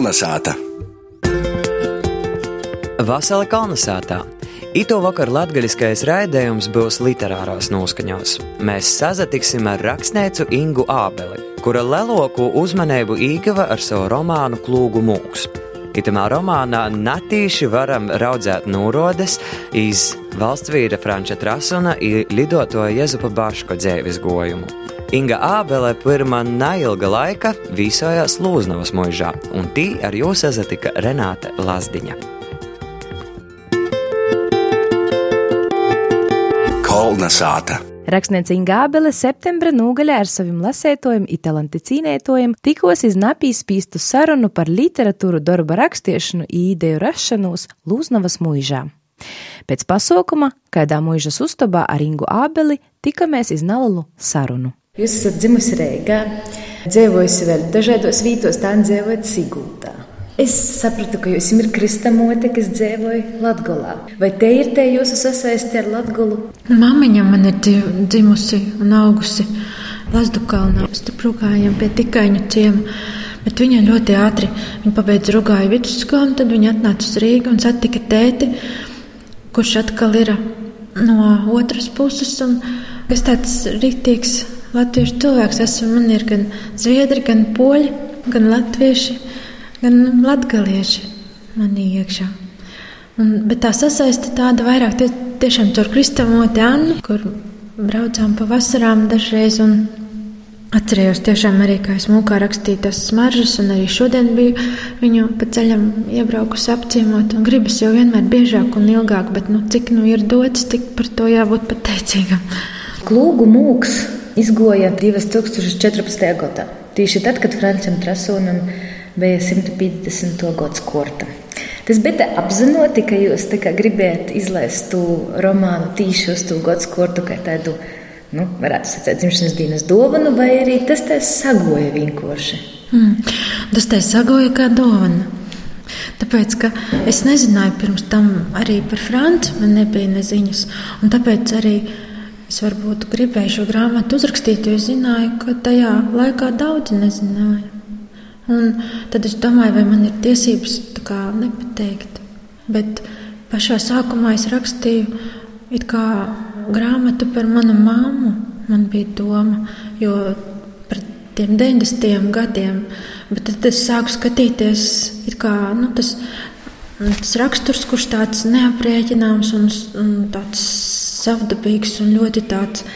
Kolnesāta! Vasala Kalnasātā! Ito vakar latgaļiskais raidījums būs literārās noskaņos. Mēs sazatiksim ar rakstnēcu Ingu Ābeli, kura leloku uzmanību īgava ar savu romānu Klūgu mūks. Itamā romānā natīši varam raudzēt nūrodes iz valsts vīra Franča Trasuna i lidoto Jezupa Baško dzēvis gojumu. Inga Ābele pirmā neilga laika vīsojās Lūznavas muižā, un tī ar jūs sazatika Renāte Lazdiņa. Kolnesāta! Rakstniece Ingābele septembra nogalē ar saviem lasētojiem, italanti cīnētojiem tikos iz napīs spīstu sarunu par literatūru darba rakstiešanu i ideju rašanos Lūznavas muižā. Pēc pasaukuma, kādā muižas uztobā ar Ingu Ābeli, tikamies iz nalalu sarunu. Jūs esat dzimusi Rīgā, dzīvojusi vēl dažādos vītos, tā dzīvojat Sigūtā. Es sapratu, ka jūs esat kristamote, kas dzīvoja Latvijā. Vai te ir te jūsu sasaisti ar Latviju? Māmiņa man ir dzimusi un augusi Lazdu kalnā. Struktūrājām pie tikaiņu ciema. Bet viņa ļoti ātri viņa pabeidza Rugāju vidusskolu, tad viņa atnāca uz Rīgu un satika tēti, kurš atkal ir no otras puses. Es tāds rītīgs latviešu cilvēks esmu. Man ir gan zviedri, gan poļi, gan latvieši gan latgalieši manī iekšā. Un, bet tā sasaiste tāda vairāk tie, tiešām caur Kristāmoti Annu, kur braucām pa vasarām dažreiz. Atcerējos tiešām arī, kā es mūkā rakstīju tas smaržas, un arī šodien biju viņu pa ceļam iebraukusi apciemot. Gribas jau vienmēr biežāk un ilgāk, bet nu, cik nu ir dots, tik par to jābūt pateicīgam. Klūgu mūks izgoja 2014. gadā. Tieši tad, kad Frančam Trasonam bija 150. gads korta. Tas bija apzināti, ka jūs gribējāt izlaist to romānu tieši uz to gadu kortu, kā tādu, nu, varētu sacīt, dzimšanas dienas dāvanu, vai arī tas tā sagoja vienkārši? Mm, tas tā sagoja kā dāvana. Tāpēc, ka es nezināju pirms tam arī par Franci, man nebija neziņas, un tāpēc arī es varbūt gribēju šo grāmatu uzrakstīt, jo es zināju, ka tajā laikā daudzi nezināja. Un tad es domāju, vai man ir tiesības kā, nepateikt. Bet pašā sākumā es rakstīju grāmatu par manu māmu. Man bija doma, jo par tiem 90. gadiem, bet tad es sāku skatīties, kā nu, tas, tas raksturs, kurš tāds neaprēķināms un, un tāds savdabīgs un ļoti tāds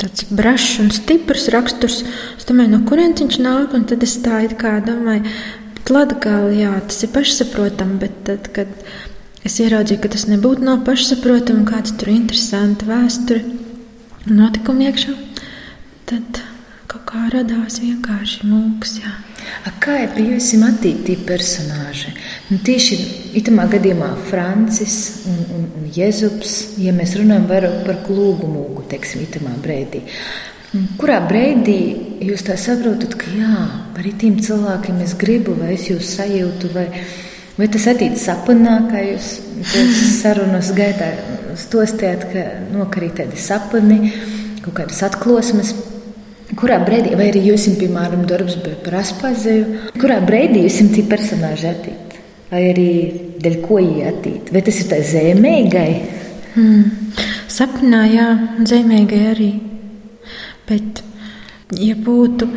tāds brašs un stiprs raksturs. Es domāju, no kurienes viņš nāk, tad es tā domāju, Latgāli, jā, tas ir pašsaprotami, bet tad, kad es ieraudzīju, ka tas nebūtu nav pašsaprotami, kāds tur ir interesanti vēsture un notikumi iekšā, tad kā radās vienkārši mūks, jā. A kā ir bijusi attīstīta personāža? Nu, tieši itamā gadījumā Francis un, un, un Jēzus, ja mēs runājam vairāk par klūgu mūgu, teiksim, itamā brīdī. Kurā brīdī jūs tā saprotat, ka jā, par tiem cilvēkiem es gribu, vai es jūs sajūtu, vai, vai tas attīstās sapnā, kā jūs sarunas gaitā stostījāt, ka nokarīt tādi sapni, kaut kādas atklosmes. Kurā brīdī, vai arī jums, piemēram, darbs bija par aspazēju, kurā brīdī jums ir personāži attīt? Vai arī dēļ ko attīt? Vai tas ir tā zemīgai? Hmm. Sapnā, jā, zemīgai arī. Bet, ja būtu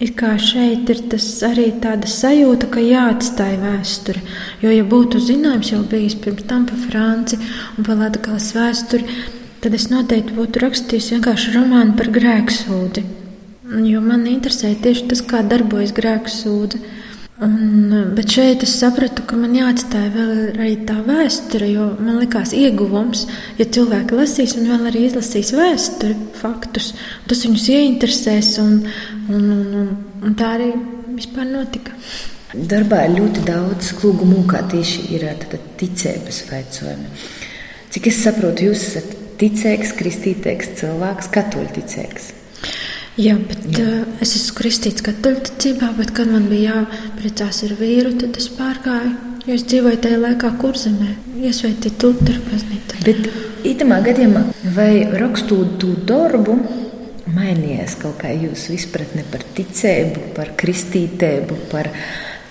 it kā šeit, ir arī tāda sajūta, ka jāatstāj vēsture. Jo, ja būtu zinājums jau bijis pirms tam par Franci un par Latvijas vēsturi, tad es noteikti būtu rakstījis vienkārši romānu par grēksūdi. Jo man interesē tieši tas, kā darbojas grēksūde. Un, bet šeit es sapratu, ka man jāatstāj vēl arī tā vēsture, jo man likās ieguvums, ja cilvēki lasīs un vēl arī izlasīs vēsturi, faktus. Tas viņus ieinteresēs, un, un, un, un, un tā arī vispār notika. Darbā ir ļoti daudz klubu mūkā tieši ir ticības veicojumi. Cik es saprotu, jūs esat ticīgs, kristītīgs cilvēks, katoļu ticīgs. Jā, bet Jā. Uh, es esmu kristīts katoļticībā, bet, kad man bija jāprecās ar vīru, tad es pārgāju. Jo es dzīvoju tajā laikā, kur zemē, iesvētīt Lutheru baznīcu. Bet itamā gadījumā, vai rakstot to darbu, mainījies kaut kā jūsu izpratne par ticību, par kristītību, par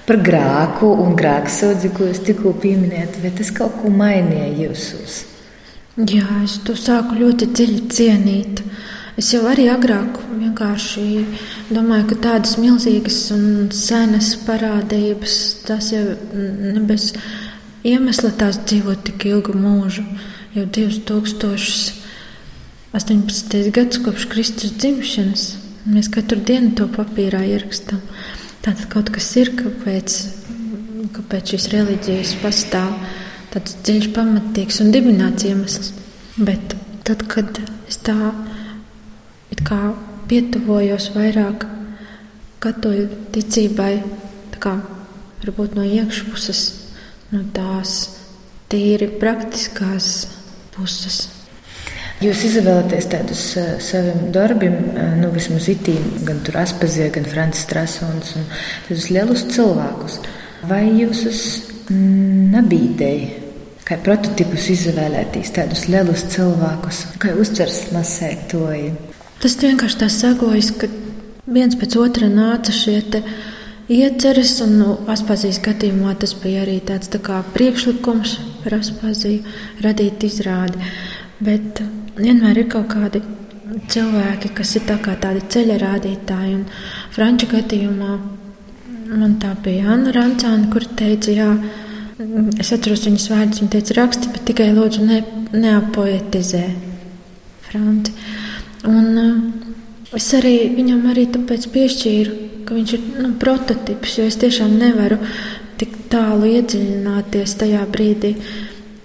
par grāku un grāksodzi, ko jūs tikko pieminējāt, vai tas kaut ko mainīja jūsos? Jā, es to sāku ļoti dziļi cienīt. Es jau arī agrāk vienkārši domāju, ka tādas milzīgas un senas parādības, tas jau bez iemesla tās dzīvo tik ilgu mūžu, jau 2000. 18. gads kopš Kristus dzimšanas. Mēs katru dienu to papīrā ierakstām. Tātad kaut kas ir, kāpēc, kāpēc šīs reliģijas pastāv. Tāds dziļš, pamatīgs un dibināts iemesls. Bet tad, kad es tā kā pietuvojos vairāk katoļu ticībai, kā varbūt no iekšpuses, no tās tīri praktiskās puses. Jūs izvēlaties tādus uh, saviem darbiem, uh, nu, vismaz itīm, gan tur Aspazie, gan Francis Trasons, un tādus lielus cilvēkus. Vai jūs nebīdēji, kā prototipus izvēlēties tādus lielus cilvēkus, kā uztvers masētoji? Tas vienkārši tā sagojas, ka viens pēc otra nāca šie ieceres, un nu, Aspazijas skatījumā tas bija arī tāds tā kā priekšlikums par Aspaziju radīt izrādi. Bet vienmēr ir kaut kādi cilvēki, kas ir tā tādi ceļa rādītāji. Un Franču gadījumā man tā bija Anna Rancāna, kur teica, jā, es atceros viņas vārdus, viņa teica, raksti, bet tikai lūdzu ne, neapoetizē Franci. Un uh, es arī viņam arī tāpēc piešķīru, ka viņš ir nu, prototips, jo es tiešām nevaru tik tālu iedziļināties tajā brīdī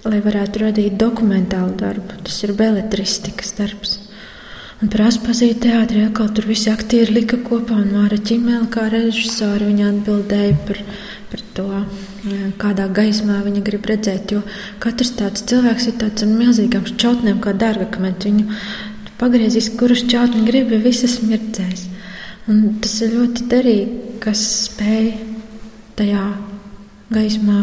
lai varētu radīt dokumentālu darbu. Tas ir beletristikas darbs. Un par aspazīju teātrī atkal tur visi aktieri lika kopā, un Māra Čimēla kā režisori viņa atbildēja par, par to, kādā gaismā viņa grib redzēt, jo katrs tāds cilvēks ir tāds ar milzīgām šķautnēm, kā dārgakmens. Viņu pagriezīs, kurus šķautni grib, ja visas mirdzēs. Un tas ir ļoti derīgi, kas spēj tajā gaismā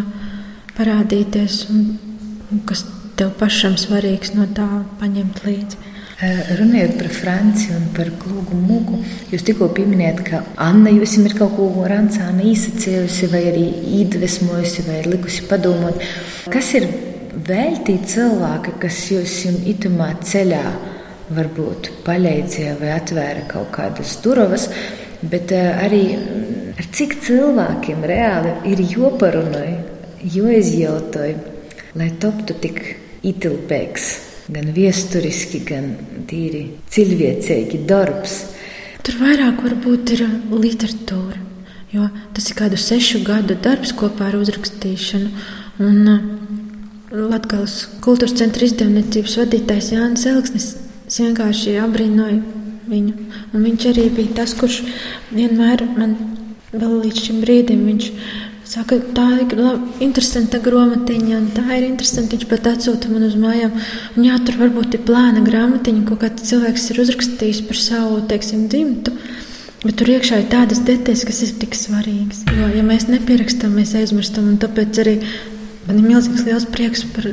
parādīties un kas tev pašam svarīgs no tā paņemt līdzi. Runājot par Franciju un par klubu mūku, jūs tikko pieminējāt, ka Anna jums ir kaut ko rancāna īsacējusi, vai arī iedvesmojusi, vai ir likusi padomāt. Kas ir vēl tie cilvēki, kas jūs itamā ceļā varbūt palīdzēja vai atvēra kaut kādas durvis, bet arī ar cik cilvēkiem reāli ir joparunāja, jo izjautāja lai toptu tik itilpīgs, gan viesturiski, gan tīri cilvēcīgi darbs. Tur vairāk varbūt ir literatūra, jo tas ir kādu sešu gadu darbs kopā ar uzrakstīšanu. Un uh, Latvijas kultūras centra izdevniecības vadītājs Jānis Elksnis vienkārši abrīnoja viņu. Un viņš arī bija tas, kurš vienmēr man vēl līdz šim brīdim viņš Saka, tā ir labi, interesanta grāmatiņa, un tā ir interesanti. Viņš pat atsūta man uz mājām. Un, jā, tur varbūt ir plāna grāmatiņa, ko kāds cilvēks ir uzrakstījis par savu teiksim, dzimtu. Bet tur iekšā ir tādas detaļas, kas ir tik svarīgas. Jo, ja mēs nepierakstām, mēs aizmirstam. Tāpēc arī man ir milzīgs liels prieks par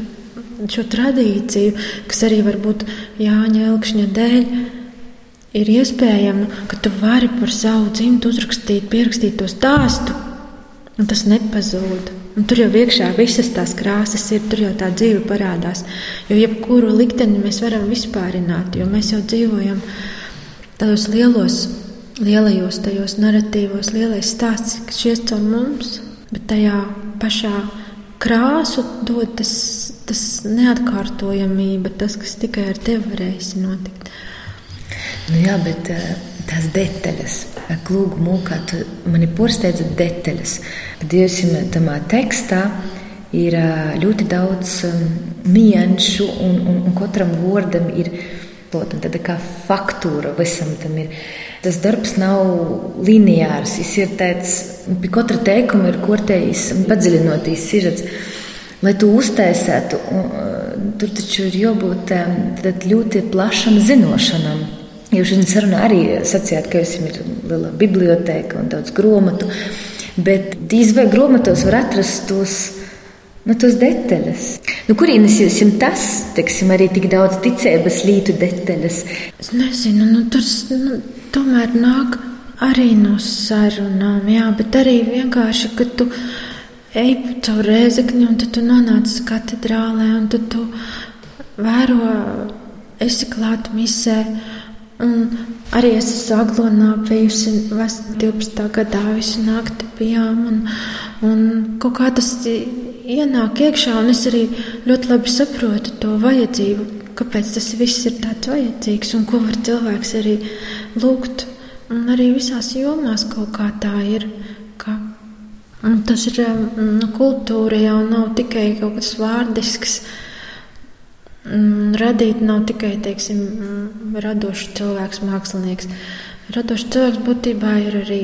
šo tradīciju, kas arī varbūt Jāņa Elkšņa dēļ ir iespējama, ka tu vari par savu dzimtu uzrakstīt, pierakstīt to stāstu Un tas nepazūd. Un tur jau iekšā visas tās krāsas ir, tur jau tā dzīve parādās. Jo jebkuru likteni mēs varam vispārināt, jo mēs jau dzīvojam tādos lielos, lielajos, tajos narratīvos, lielais stāsts, kas ies caur mums, bet tajā pašā krāsu dod tas, tas neatkārtojamība, tas, kas tikai ar tevi varēs notikt. Nu jā, bet uh, tās detaļas, klūgu mūkā, mani porsteidza detaļas. Dievs tamā tekstā ir uh, ļoti daudz um, nianšu, un, un, un katram vārdam ir tāda kā faktūra visam tam ir. Tas darbs nav lineārs, viņš ir tāds, pie katra teikuma ir kortējis un padziļinoties sižets. Lai to uztaisētu, tur taču ir jābūt ļoti plašam zinošanam. Jūs šodien sarunā arī sacījāt, ka jums ir liela biblioteka un daudz grāmatu, bet drīz vai grāmatos var atrast tos, nu, tos detaļas. Nu, kurienes jūs tas, teiksim, arī tik daudz ticības lītu detaļas? Es nezinu, nu, tas nu, tomēr nāk arī no sarunām, jā, bet arī vienkārši, ka tu ej caur rēzekni un tad tu nonāc katedrālē un tad tu vēro, esi klāt misē. Un arī es esmu aglonā bijusi 12. gadā, visu nakti bijām, un, un kaut kā tas ienāk iekšā, un es arī ļoti labi saprotu to vajadzību, kāpēc tas viss ir tāds vajadzīgs, un ko var cilvēks arī lūgt. Un arī visās jomās kaut kā tā ir. Ka, tas ir nu, kultūra jau nav tikai kaut kas vārdisks. Mm, radīt nav tikai teiksim, mm, radošs cilvēks, mākslinieks. Radošs cilvēks būtībā ir arī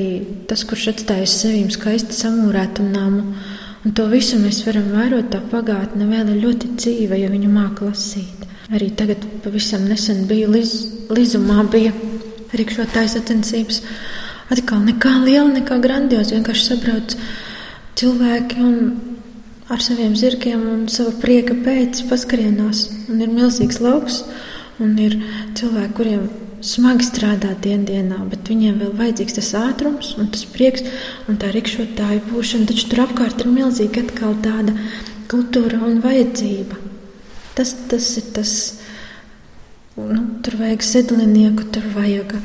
tas, kurš atstājas sevīm skaisti samūrētu namu. Un to visu mēs varam vērot. Tā pagātne vēl ir ļoti dzīva, ja viņu māca lasīt. Arī tagad, pavisam nesen bija Liz, Lizumā, bija rīkšotājas sacensības. Atkal nekā liela, nekā grandioza. Vienkārši sabrauc cilvēki un ar saviem zirgiem un sava prieka pēc paskrienās. Un ir milzīgs lauks, un ir cilvēki, kuriem smagi strādā dienā, bet viņiem vēl vajadzīgs tas ātrums un tas prieks un tā rikšotāja būšana. Taču tur apkārt ir milzīgi atkal tāda kultūra un vajadzība. Tas, tas ir tas, nu, tur vajag sedlinieku, tur vajag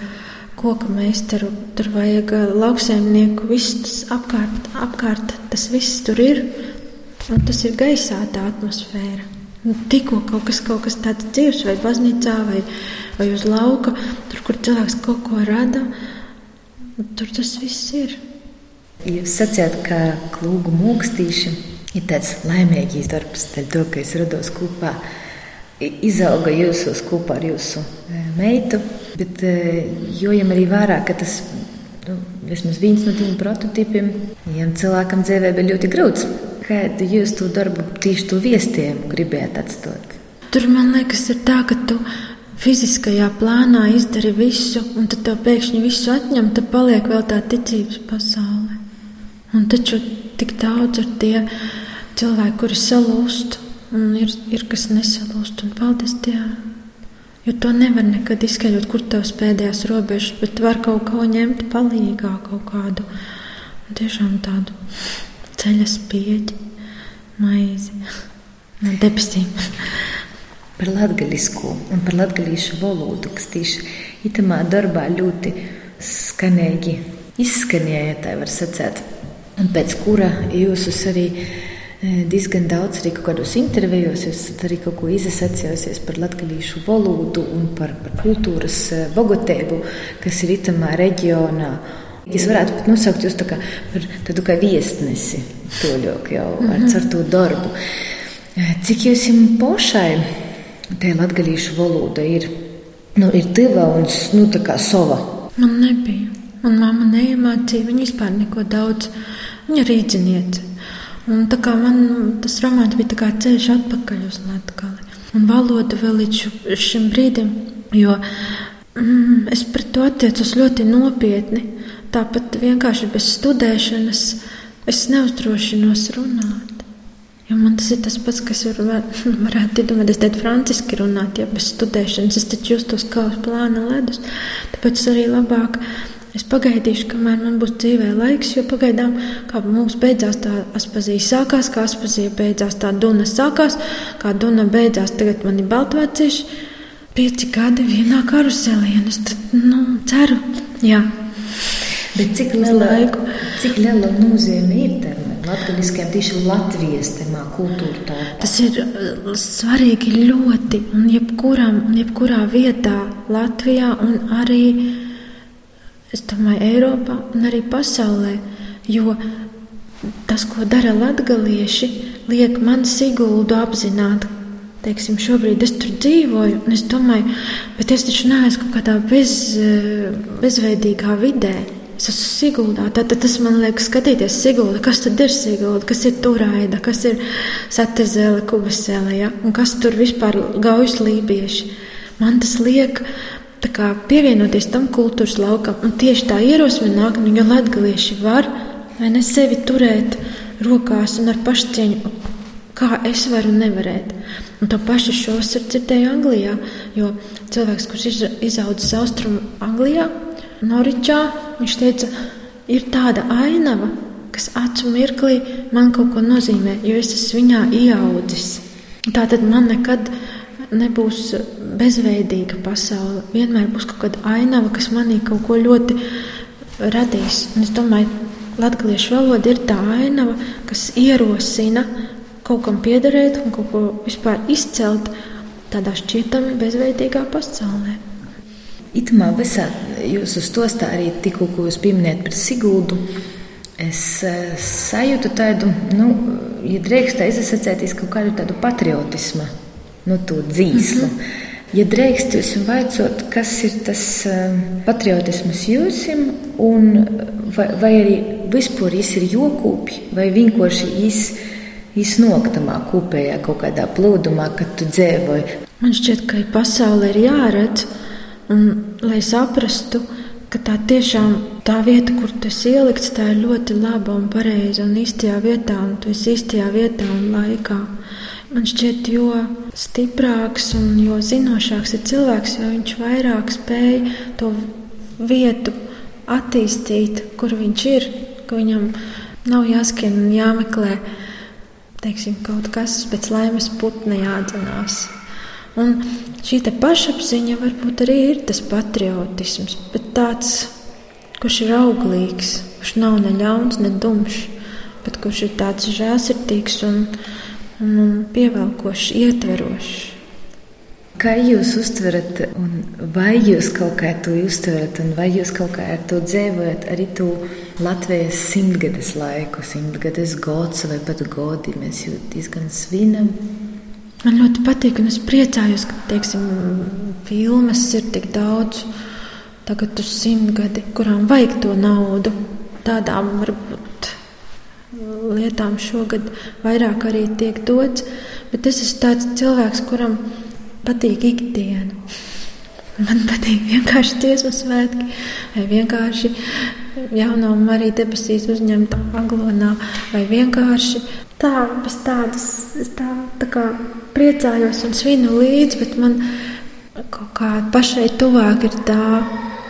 koka meistaru, tur vajag lauksaimnieku, viss tas apkārt, apkārt, tas viss tur ir. Un tas ir gaisā tā atmosfēra. Nu, tikko kaut kas, kaut kas tāds dzīves, vai baznīcā, vai, vai uz lauka, tur, kur cilvēks kaut ko rada, tur tas viss ir. Jūs sacījāt, ka klūgu mūkstīši ir tāds laimīgs darbs, dēļ to, ka es rados kopā. Izauga jūsos kopā ar jūsu e, meitu, bet e, jojam arī vērā, ka tas nu, vismaz viens no tiem prototipiem, ja cilvēkam dzīvē bija ļoti grūts. Kādu jūs to darbu, tieši to viestījumu gribētu atstāt? Tur man liekas, ir tā, ka tu fiziskajā plānā izdari visu, un tad tev pēkšņi visu atņem, tad paliek vēl tā ticības pasaule. Un taču tik daudz ir tie cilvēki, kuri salūst, un ir, ir kas nesalūst, un paldies Dievam. Jo to nevar nekad izskaidrot, kur tavs pēdējās robežas, bet var kaut ko ņemt palīgā, kaut kādu tiešām tādu ceļa spieķi, maizi no debesīm. par latgaļisku un par latgaļīšu valodu, kas tieši itamā darbā ļoti skanīgi izskanēja, tā var sacēt. Un pēc kura jūs arī e, diezgan daudz arī kādos intervijos esat arī kaut ko izsacījusies par latgaļīšu valodu un par, par kultūras e, bogotību, kas ir itamā reģionā. Es varētu pat nosaukt jūs kā par tādu kā viesnesi, toļok jau ar, mm -hmm. ar to darbu. Cik jums pašai tā latgalīšu valoda ir, nu, ir tiva un nu, tā kā sova? Man nebija. Man mamma neiemācīja, viņa vispār neko daudz. Viņa ir rīdziniece. Un tā kā man tas romāns bija kā ceļš atpakaļ uz Latgali. Un valoda vēl līdz šim brīdim, jo mm, es pret to attiecos ļoti nopietni. Tāpat vienkārši bez studēšanas es neuzdrošinos runāt. Jo man tas ir tas pats, kas var, varētu iedomāties, teikt, franciski runāt, ja bez studēšanas es taču justos kā uz plāna ledus. Tāpēc arī labāk es pagaidīšu, kamēr man būs dzīvē laiks, jo pagaidām, kā mums beidzās tā aspazīja sākās, kā aspazīja beidzās tā duna sākās, kā duna beidzās, tagad man ir baltvācieši. Pieci gadi vienā karuselī, un es tad, nu, ceru, jā. Bet cik liela, cik liela nozīme ir tam latviskajam, tieši Latvijas temā, kultūra tā? Tas ir uh, svarīgi ļoti, un jebkuram, jebkurā vietā Latvijā un arī, es domāju, Eiropā un arī pasaulē, jo tas, ko dara latgalieši, liek man Siguldu apzināt, teiksim, šobrīd es tur dzīvoju, un es domāju, bet es taču neesmu kaut kādā bez, uh, bezveidīgā vidē. Es esmu Siguldā. Tad, tad tas man liekas, skatīties Sigulda, kas tad ir Sigulda, kas ir Turaida, kas ir Satezēle, Kubasēle, ja? un kas tur vispār gaujas lībieši. Man tas liek kā, pievienoties tam kultūras laukam, un tieši tā ierosme nāk, nu, jo latgalieši var vai ne sevi turēt rokās un ar pašcieņu, kā es varu nevarēt. Un to pašu šos ir dzirdēju Anglijā, jo cilvēks, kurš izaudzis austrumu Anglijā, Noričā. Viņš teica, ir tāda ainava, kas acu mirklī man kaut ko nozīmē, jo es esmu viņā ieaudzis. Tā tad man nekad nebūs bezveidīga pasaule. Vienmēr būs kaut kāda ainava, kas manī kaut ko ļoti radīs. Un es domāju, latviešu valoda ir tā ainava, kas ierosina kaut kam piederēt un kaut ko vispār izcelt tādā šķietami bezveidīgā pasaulē. Itamā visā jūs uz to tā arī tikko, ko jūs pieminējat par Siguldu, es eh, sajūtu tādu, nu, ja drīkst aizsacēties kaut kādu tādu patriotismu, nu, to dzīslu. Mm -hmm. Ja drīkst jūs vaicot, kas ir tas um, patriotisms jūsim, vai, vai arī vispār jis ir jokūpji, vai vienkārši jis iznoktamā kopējā kaut kādā plūdumā, kad tu dzīvoji. Man šķiet, ka pasaule ir jāredz, un lai saprastu, ka tā tiešām tā vieta, kur tas ielikts, tā ir ļoti laba un pareiza un īstajā vietā, un tu esi īstajā vietā un laikā. Man šķiet, jo stiprāks un jo zinošāks ir cilvēks, jo viņš vairāk spēj to vietu attīstīt, kur viņš ir, ka viņam nav jāskrien un jāmeklē teiksim, kaut kas pēc laimes putna jādzenās. Un šī pašapziņa varbūt arī ir tas patriotisms, bet tāds, kurš ir auglīgs, kurš nav ne ļauns, ne dumšs, bet kurš ir tāds žēlsirdīgs un, un, un pievelkošs, ietverošs. Kā jūs uztverat, un vai jūs kaut kā to uztverat, un vai jūs kaut kā ar to dzīvojat arī to Latvijas simtgades laiku, simtgades gods vai pat godi mēs jau diezgan svinam? Man ļoti patīk, un es priecājos, ka teiksim, filmas ir tik daudz, tagad uz simtgadi, kurām vajag to naudu. Tādām varbūt lietām šogad vairāk arī tiek dots, bet es esmu tāds cilvēks, kuram patīk ikdiena. Man patīk vienkārši dziesmu svētki, vai vienkārši jauno Mariju debesīs uzņemt aglonā, vai vienkārši tā, bez tādas, es tā, tā kā priecājos un svinu līdzi, bet man kaut kā pašai tuvāk ir tā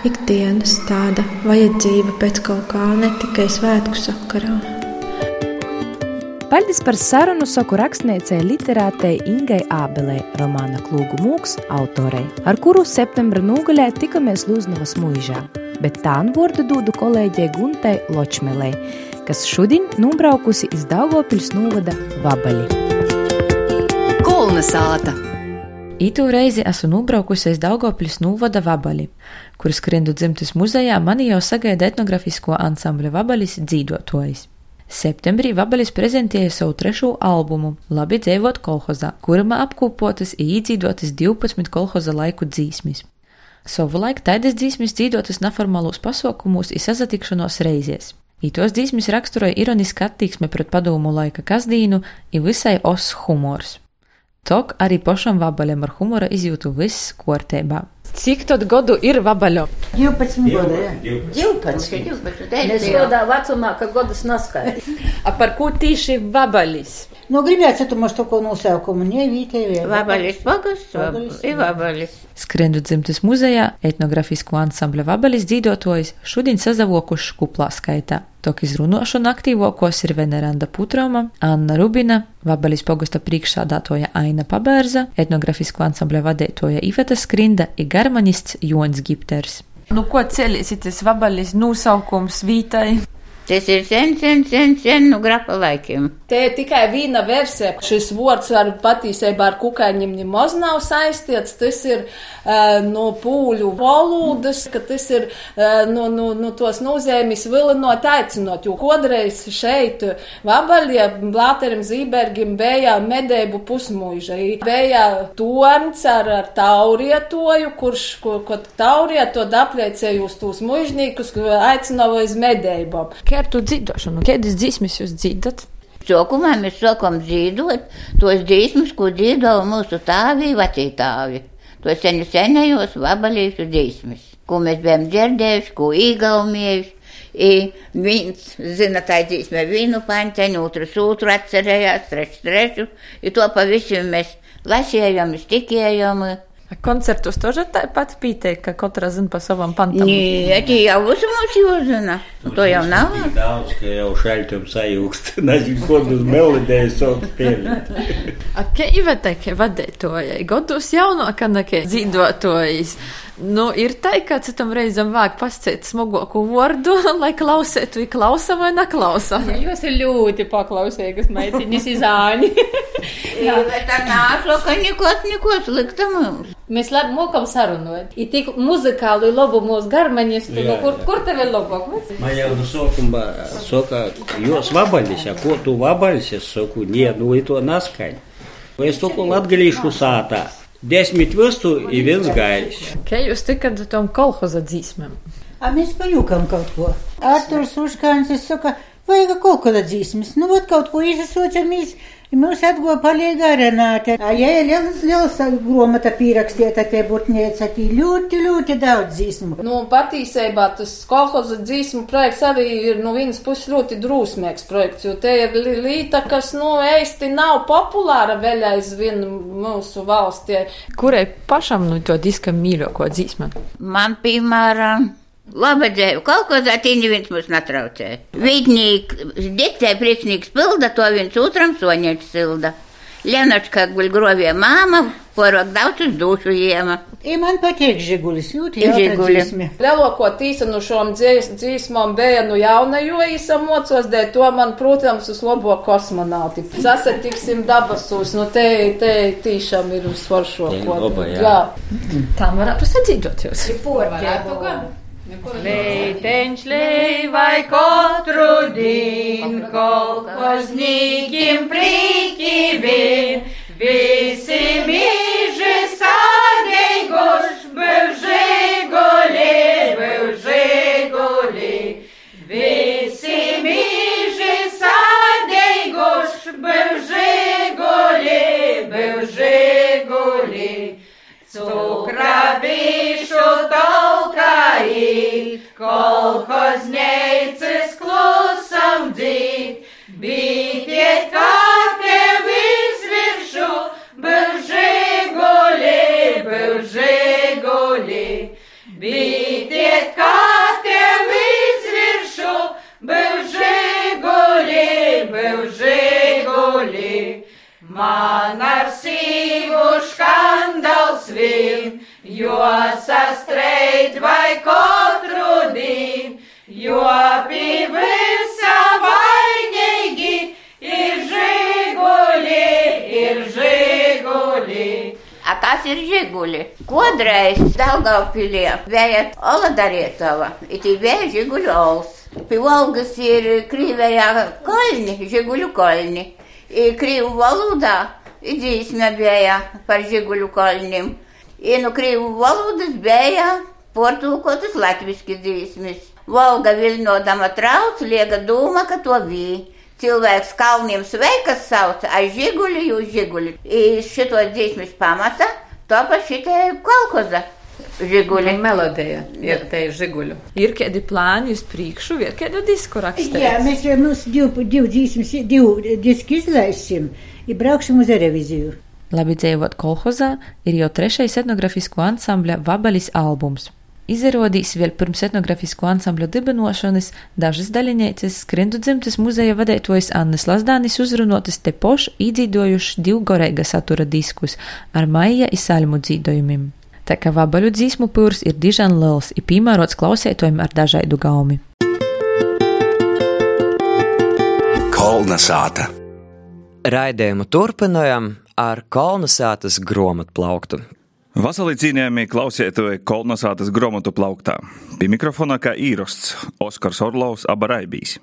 ikdienas tāda vajadzība pēc kaut kā, ne tikai svētku sakarā. Paldies par sarunu saku rakstniecei literātei Ingai Ābelei, romāna Klūgu mūks autorei, ar kuru septembra nogalē tikamies Lūznavas mūžā, bet tā un vārdu dūdu kolēģei Guntai Ločmelei, kas šodien nobraukusi iz Daugopils novada Vabaļi. Kulna sāta! Itu reizi esmu nobraukusi aiz Daugopļas novada Vabaļi, kuras krindu dzimtas muzejā mani jau sagaida etnografisko ansambļa Vabaļis dzīvotojas. Septembrī Vabaļis prezentēja savu trešo albumu Labi dzīvot kolhozā, kurā apkopotas īdzīdotas 12 kolhoza laiku dzīsmis. Savulaik taidas dzīsmis dzīvotas neformālos pasaukumos un sazatikšanos reizēs. Ītos dzīsmis raksturoja ironiska attieksme pret padomu laika kazdīnu un visai os humors. Tok arī pašam vabaļam ar humora izjūtu viss kārtībā. Cik tad gadu ir vabaļo? 12 gadu, jā. 12, 12. Es tādā vecumā, ka godus naskaidrs. A par ko tieši vabaļis? Nu, gribētu, tu mums to ko nosaukumu, ne vietēji. Vabaļis pagasts, ir vabaļis. Skrendu dzimtas muzejā etnografisko ansambļa vabaļis dzīvotojs šodien sazavokuši kuplā skaitā. Tok izrunošana aktīvākos ir Veneranda Putroma, Anna Rubina, vabaļis pogasta priekšsādātoja Aina Pabērza, etnografisko ansambļa vadētoja Iveta Skrinda ir garmanists Jons Gipters. Nu, ko ceļīsies vabaļis nosaukums vītai? Tas ir sen, sen, sen, sen no nu, grapa laikiem. Te ir tikai viena versija. Šis vārds ar patiesībā ar kukaiņiem nemaz nav saistīts. Tas ir uh, no pūļu valodas, ka tas ir uh, no, no, no tos nozīmes vilinot aicinot. Jo kodreiz šeit vabaļie Blāterim Zībergim bija medēbu pusmuiža. Bija torns ar, ar taurietoju, kurš, ko, ko taurieto apliecēja uz tos muižnīkus, aicināja uz medēbām kārtu dzīvošanu. Kādas dziesmas jūs dzīvojat? Sākumā mēs sākam dzīvot tos dziesmas, ko dzīvoja mūsu tāvi, vecītāvi. Tos senu senajos vabalīšu dziesmas, ko mēs bijām dzirdējuši, ko īgaumējuši. I viens zina tā dzīsmē vienu paņķeņu, otrs otru atcerējās, trešs trešu, i to pavisam mēs lasījām, stikējām, A koncertów to, że te, pat Pitek, kako razem pa savam pantam? Nē, tie jau uzmoši uzzina. To jau nav. Daudz, ka jau šaļķiem sajūgst. Nezinu, ko tas melodēja savu spēlēt. A keiva teke vadētojai, godus jauno kanakē dzīdotojais. Nu, ir tā, ka citam reizam vajag pasciet smagoku vārdu, lai klausētu, vai klausa vai neklausa. Ja, jūs ir ļoti paklausīgas meitiņas izāņi. Jā, bet tā nāslo, ka neko, neko slikta mums. Mēs labi mokam sarunot. Ir tik muzikāli labu mūsu garmaņistu, nu, kur, kur tev ir labāk? Man jau no sākuma saka, jūs vabaļs, ja ko tu vabaļs, es saku, nie, nu, i to naskaņ. Es saku latgalīšu sātā. Desmit vistu ir viens gailis. Kā jūs tikat tam kolhoza dzīsmēm? A mēs paņūkam kaut ko. Arturs Uškāns, es saku, vajag kaut kāda dzīsmes. Nu, ot kaut ko izsaucamies. Mums atgoja palīga Renāte. Ja ir liels, liels gromata pierakstīta te burtniece, tad ļoti, ļoti daudz dzīsmu. Nu, patīsībā tas kolhoza dzīsmu projekts arī ir no nu, vienas puses ļoti drūsmīgs projekts, jo te ir līta, kas, nu, īsti nav populāra vēl aizvien mūsu valstī. Kurai pašam, nu, to diska mīļāko dzīsmu? Man, piemēram, Labi, dzēju, kaut ko tādu neviens mums netraucē. Vidnīgi diktē priekšnieks pilda, to viens otram soņets silda. Lenačka guļ grovie māma, porok daudz uz dušu jēma. I man patīk žigulis, ļoti žiguli. Lielāko tīsa no šom dzīsmām bija no jaunajo īsamocos, dēļ to man, protams, uz labo kosmonauti. Sasatiksim dabasos, nu te, te tīšām ir uz svaršo. Jā. Tā varētu sadzīdot jūs. Ir porķē. Leiteņš leivai katru din, kolkoznikim prīki vien, visi mīži tolka īt, kolhozneicis klusam dzīt, bītiet kā tev izviršu, byl žiguli, byl žiguli. Bītiet kā tev izviršu, byl žiguli, byl žiguli. Man ar sīvu skandals vien, jo sastreit vai katru dien, jo pie visa vainīgi ir žiguli, ir žiguli. A kas ir žiguli? Kodreiz Daugavpilī bija Oladarietava, it ir bija žiguļu ols. Pie Volgas ir Krīvējā kolni, žiguļu kolni. Krīvu valodā dzīsme bija par žiguļu kolnim. Einu kreivų valdas, beje, portulkotis latviškis dėsmis. Valga vilniodama traus, liega dūma, kad to vy. Cilvēks kalniem sveikas sauc, ai žiguli, jų žiguli. Į šitos dėsmis pamatą, to pašitė kolkoza. Žigulį. Melodija. Ir tai žiguliu. Ir kėdi plāni uz priekšu, ir kėdi disku rakstīt. Jā, mēs jau mums divu, divu, divu disku izlaisim, ir braukšam uz reviziju. Labi dzīvot kolhozā ir jau trešais etnografisku ansambļa Vabalis albums. Izrādījis vēl pirms etnografisku ansambļu dibinošanas dažas daļinieces skrindu dzimtes muzeja vadētojas Annas Lazdānis uzrunotas te poš īdzīdojuši divu gorēga satura diskus ar maija izsaļmu dzīdojumiem. Tā kā vabaļu dzīsmu pūrs ir dižan liels, ir piemērots klausētojiem ar dažādu gaumi. Kolnasāta. Raidījumu turpinājam ar kolonizācijas grāmatplauktu. Vasarī cīnījāmies klausētoju kolonizācijas grāmatu plauktā. Pie mikrofona kā īrosts Oskars Orlovs Abaraibijs.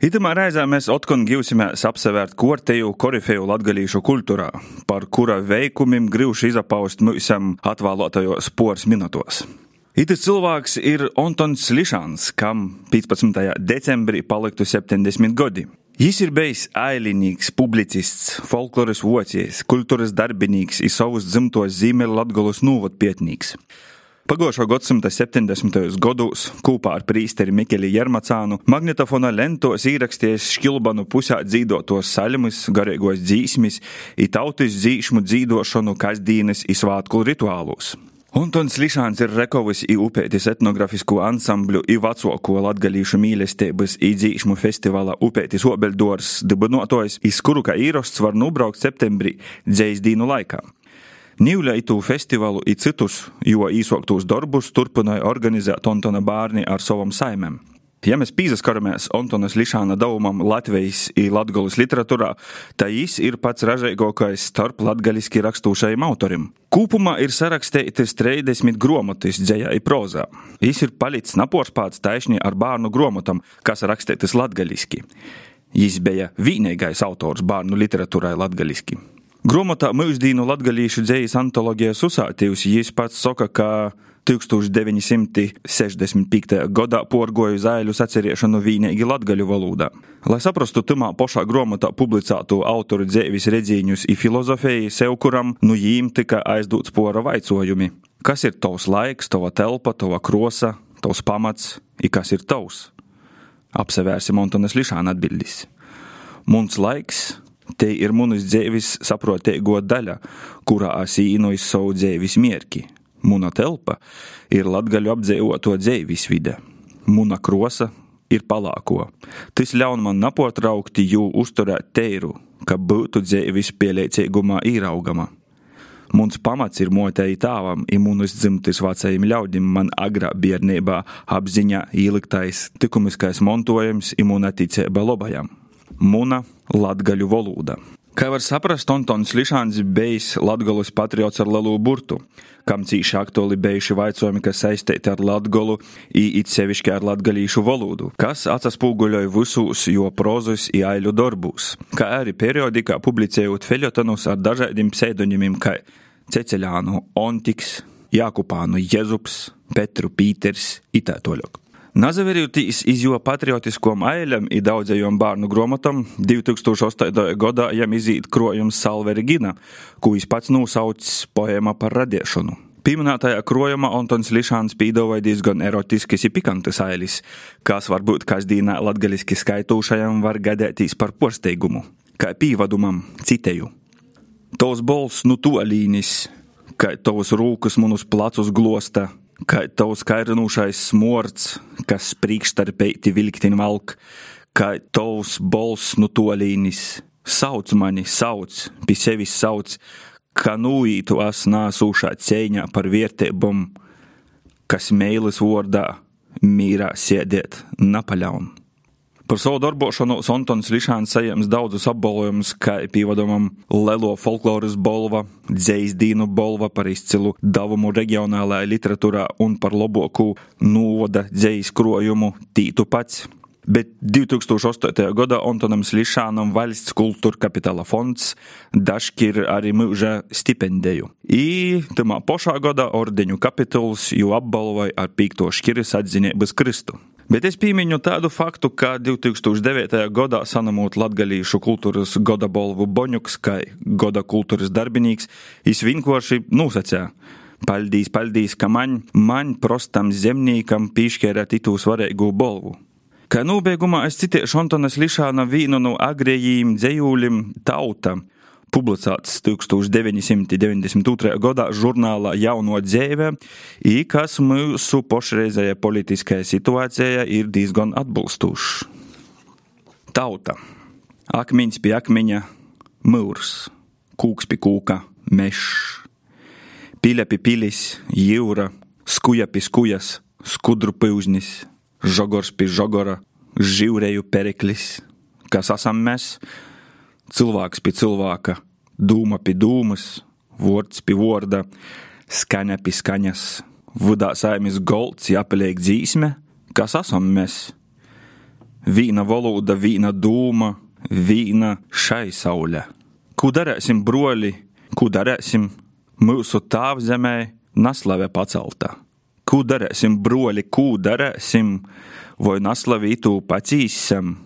Itamā reizē mēs atkal gūsimies apsevērt korteju korifeju latgalīšu kultūrā, par kura veikumiem grūši izapaust mūsam atvēlotajos spors minutos. Itis cilvēks ir Antons Lišāns, kam 15. decembrī paliktu 70 gadi. Jis ir bijis ailinīgs, publicists, folkloras vocējs, kultūras darbinīgs, ir savus dzimtos zīmēlu latgalus nūvotpietnīgs. Pagājušā gadsimta 70. gados kopā ar prīsteri Mikeli Jermacānu magnetofona lentos ierakstījis škilbanu pusē dzīvotos saļumus, garīgos dzīsmis, i tautis dzīšmu dzīvošanu kasdienas i svātku Antons Lišāns ir rekovis i upētis etnografisku ansambļu i vecoko latgalīšu mīlestības i dzīšmu festivāla upētis obeļdors dibinotojs, iz kuru kā īrosts var nubraukt septembrī dzējas dīnu laikā. Nīvļa itu festivālu i citus, jo īsoktos darbus turpināja organizēt Antona bērni ar savam saimēm. Ja mēs pīzaskaramies Antonas Lišāna daumam Latvijas i latgolas literatūrā, tad viņš ir pats ražīgākais starp latgaliski rakstūšajiem autorim. Kūpumā ir sarakstītas 30 grāmatas dzējā i prozā. Viņš ir palicis naporspāts taisni ar bērnu grāmatām, kas rakstītas latgaliski. Viņš bija vienīgais autors bērnu literatūrai latgaliski. Grāmatā mūždīnu latgalīšu dzējas antologijas uzsātījusi, viņš pats saka, ka 1965. gadā porgoju zāļu atcerēšanu vīnīgi latgaļu valodā. Lai saprastu tamā pašā grāmatā publicētu autoru dzēvis redzīņus i filozofiju, sev kuram nu jīm tika aizdots pora vaicojumi. Kas ir tavs laiks, tava telpa, tava krosa, tavs pamats, i kas ir tavs? Apsevērsim Montonas Lišāna atbildis. Muns laiks, te ir munas dzēvis saprotēgo daļa, kurā es īnoju savu dzēvis mierki. Muna telpa ir latgaļu apdzīvoto dzēvis vide. Muna krosa ir palāko. Tas ļaun man napotraukti jū uzturēt teiru, ka būtu dzēvis pieliecīgumā īraugama. Muns pamats ir motei tāvam, imunus dzimtis vecajiem ļaudim man agrā bērnībā apziņā ieliktais likumiskais montojums imunaticība lobajam. Muna latgaļu valoda. Kā var saprast, Antons Lišāns bijis Latgolas patriots ar lielu burtu, kam cīši aktuāli bijuši vaicojumi, kas saistīti ar latgolu, it sevišķi ar latgalīšu valodu, kas atsaspūguļoja visus jo prozus i aiļu darbus, kā arī periodikā publicējot feļotonus ar dažādiem pseidonimiem, kā Ceceļānu Ontiks, Jākupānu Jezups, Petru Pīters, itētoļok. Nazaverītīs iz jo patriotiskom aiļam i daudzajom bērnu gromatam 2008. gadā jam izīt krojums Salveri Gina, ko viņš pats nosaucis poēma par radiešanu. Pieminētajā krojumā Antons Lišāns pīdavoja diezgan erotiskas un pikantas ailis, kas varbūt kasdīnā latgaliski skaitūšajam var gadētīs par porsteigumu. Kā pīvadumam citēju. Tos bols nu tolīnis, kā tos rūkas munus placus glosta, kā tavs kairinošais smords, kas sprīkštarpeiti vilktin valk, kā tavs bols nu tolīnis. Sauc mani, sauc, pie sevis sauc, ka nūītu es nāsūšā cēņā par vietībām, kas mēlis vārdā mīrā sēdēt napaļaun. Par savu darbošanos Antons Lišāns saņems daudzus apbalvojumus, kā pīvadamam Lelo folkloras bolva, dzēsdīnu bolva par izcilu davumu reģionālajā literatūrā un par loboku noda dzējas krojumu tītu pats. Bet 2008. gadā Antonam Lišānam valsts kultūra kapitāla fonds daškir arī mūža stipendiju. I tamā pašā gadā ordeņu kapituls jau apbalvoja ar pīkto šķiris atzinības kristu. Bet es piemiņu tādu faktu, ka 2009. gadā sanamot latgalīšu kultūras goda bolvu Boņuks, kā goda kultūras darbinīgs, es vienkārši nosacīju. Paldies, paldies, ka man, man prostam zemniekam piešķēra titu svarīgu bolvu. Kā nobeigumā es citēšu Antonas Lišāna vīnu no agrējiem dzējūlim tauta publicēts 1992. gadā žurnālā Jauno dzīve, kas mūsu pašreizējā politiskajā situācijā ir diezgan atbilstošs. Tauta, akmeņš pie akmeņa, mūrs, kūks pie kūka, mežs, pīļa pie pilis, jūra, skuja pie skujas, skudru pūznis, žogors pie žogora, žīvrēju pereklis, kas esam mēs cilvēks pie cilvēka, dūma pie dūmas, vārds pie vārda, skaņa pie skaņas, vudā saimis golds, jāpaliek dzīsme, kas esam mēs. Vīna valoda, vīna dūma, vīna šai saulē. Ko darēsim, broļi, ko darēsim mūsu tāvzemē, naslave pacelta? Ko darēsim, broļi, ko darēsim, vai naslavītu pacīsim?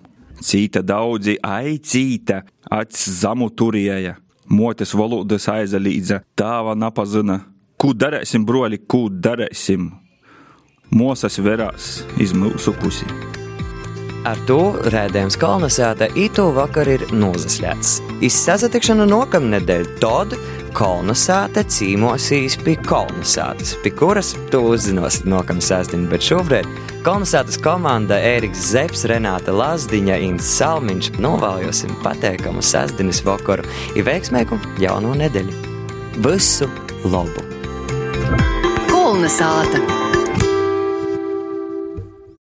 Cīta daudzi aicīta, acs zamu turēja, motes valodas aizalīdza, tāva napazina, Ko darīsim, broļi, ko darīsim? Mosas verās iz mūsu pusi. Ar to rēdējums kolonizēta itu vakar ir nozaslēts. Izsazatikšana nokamnedēļ tad kolonizēta cīmosīs pie kolonizētas, pie kuras tu uzzinosi nokam sēsdiņu, bet šobrīd kolonizētas komanda Ēriks Zeps, Renāta Lazdiņa, Inns Salmiņš novēlosim pateikamu sēsdiņas vakaru, ir veiksmēgu jauno nedēļu. Visu labu! Kolonizēta!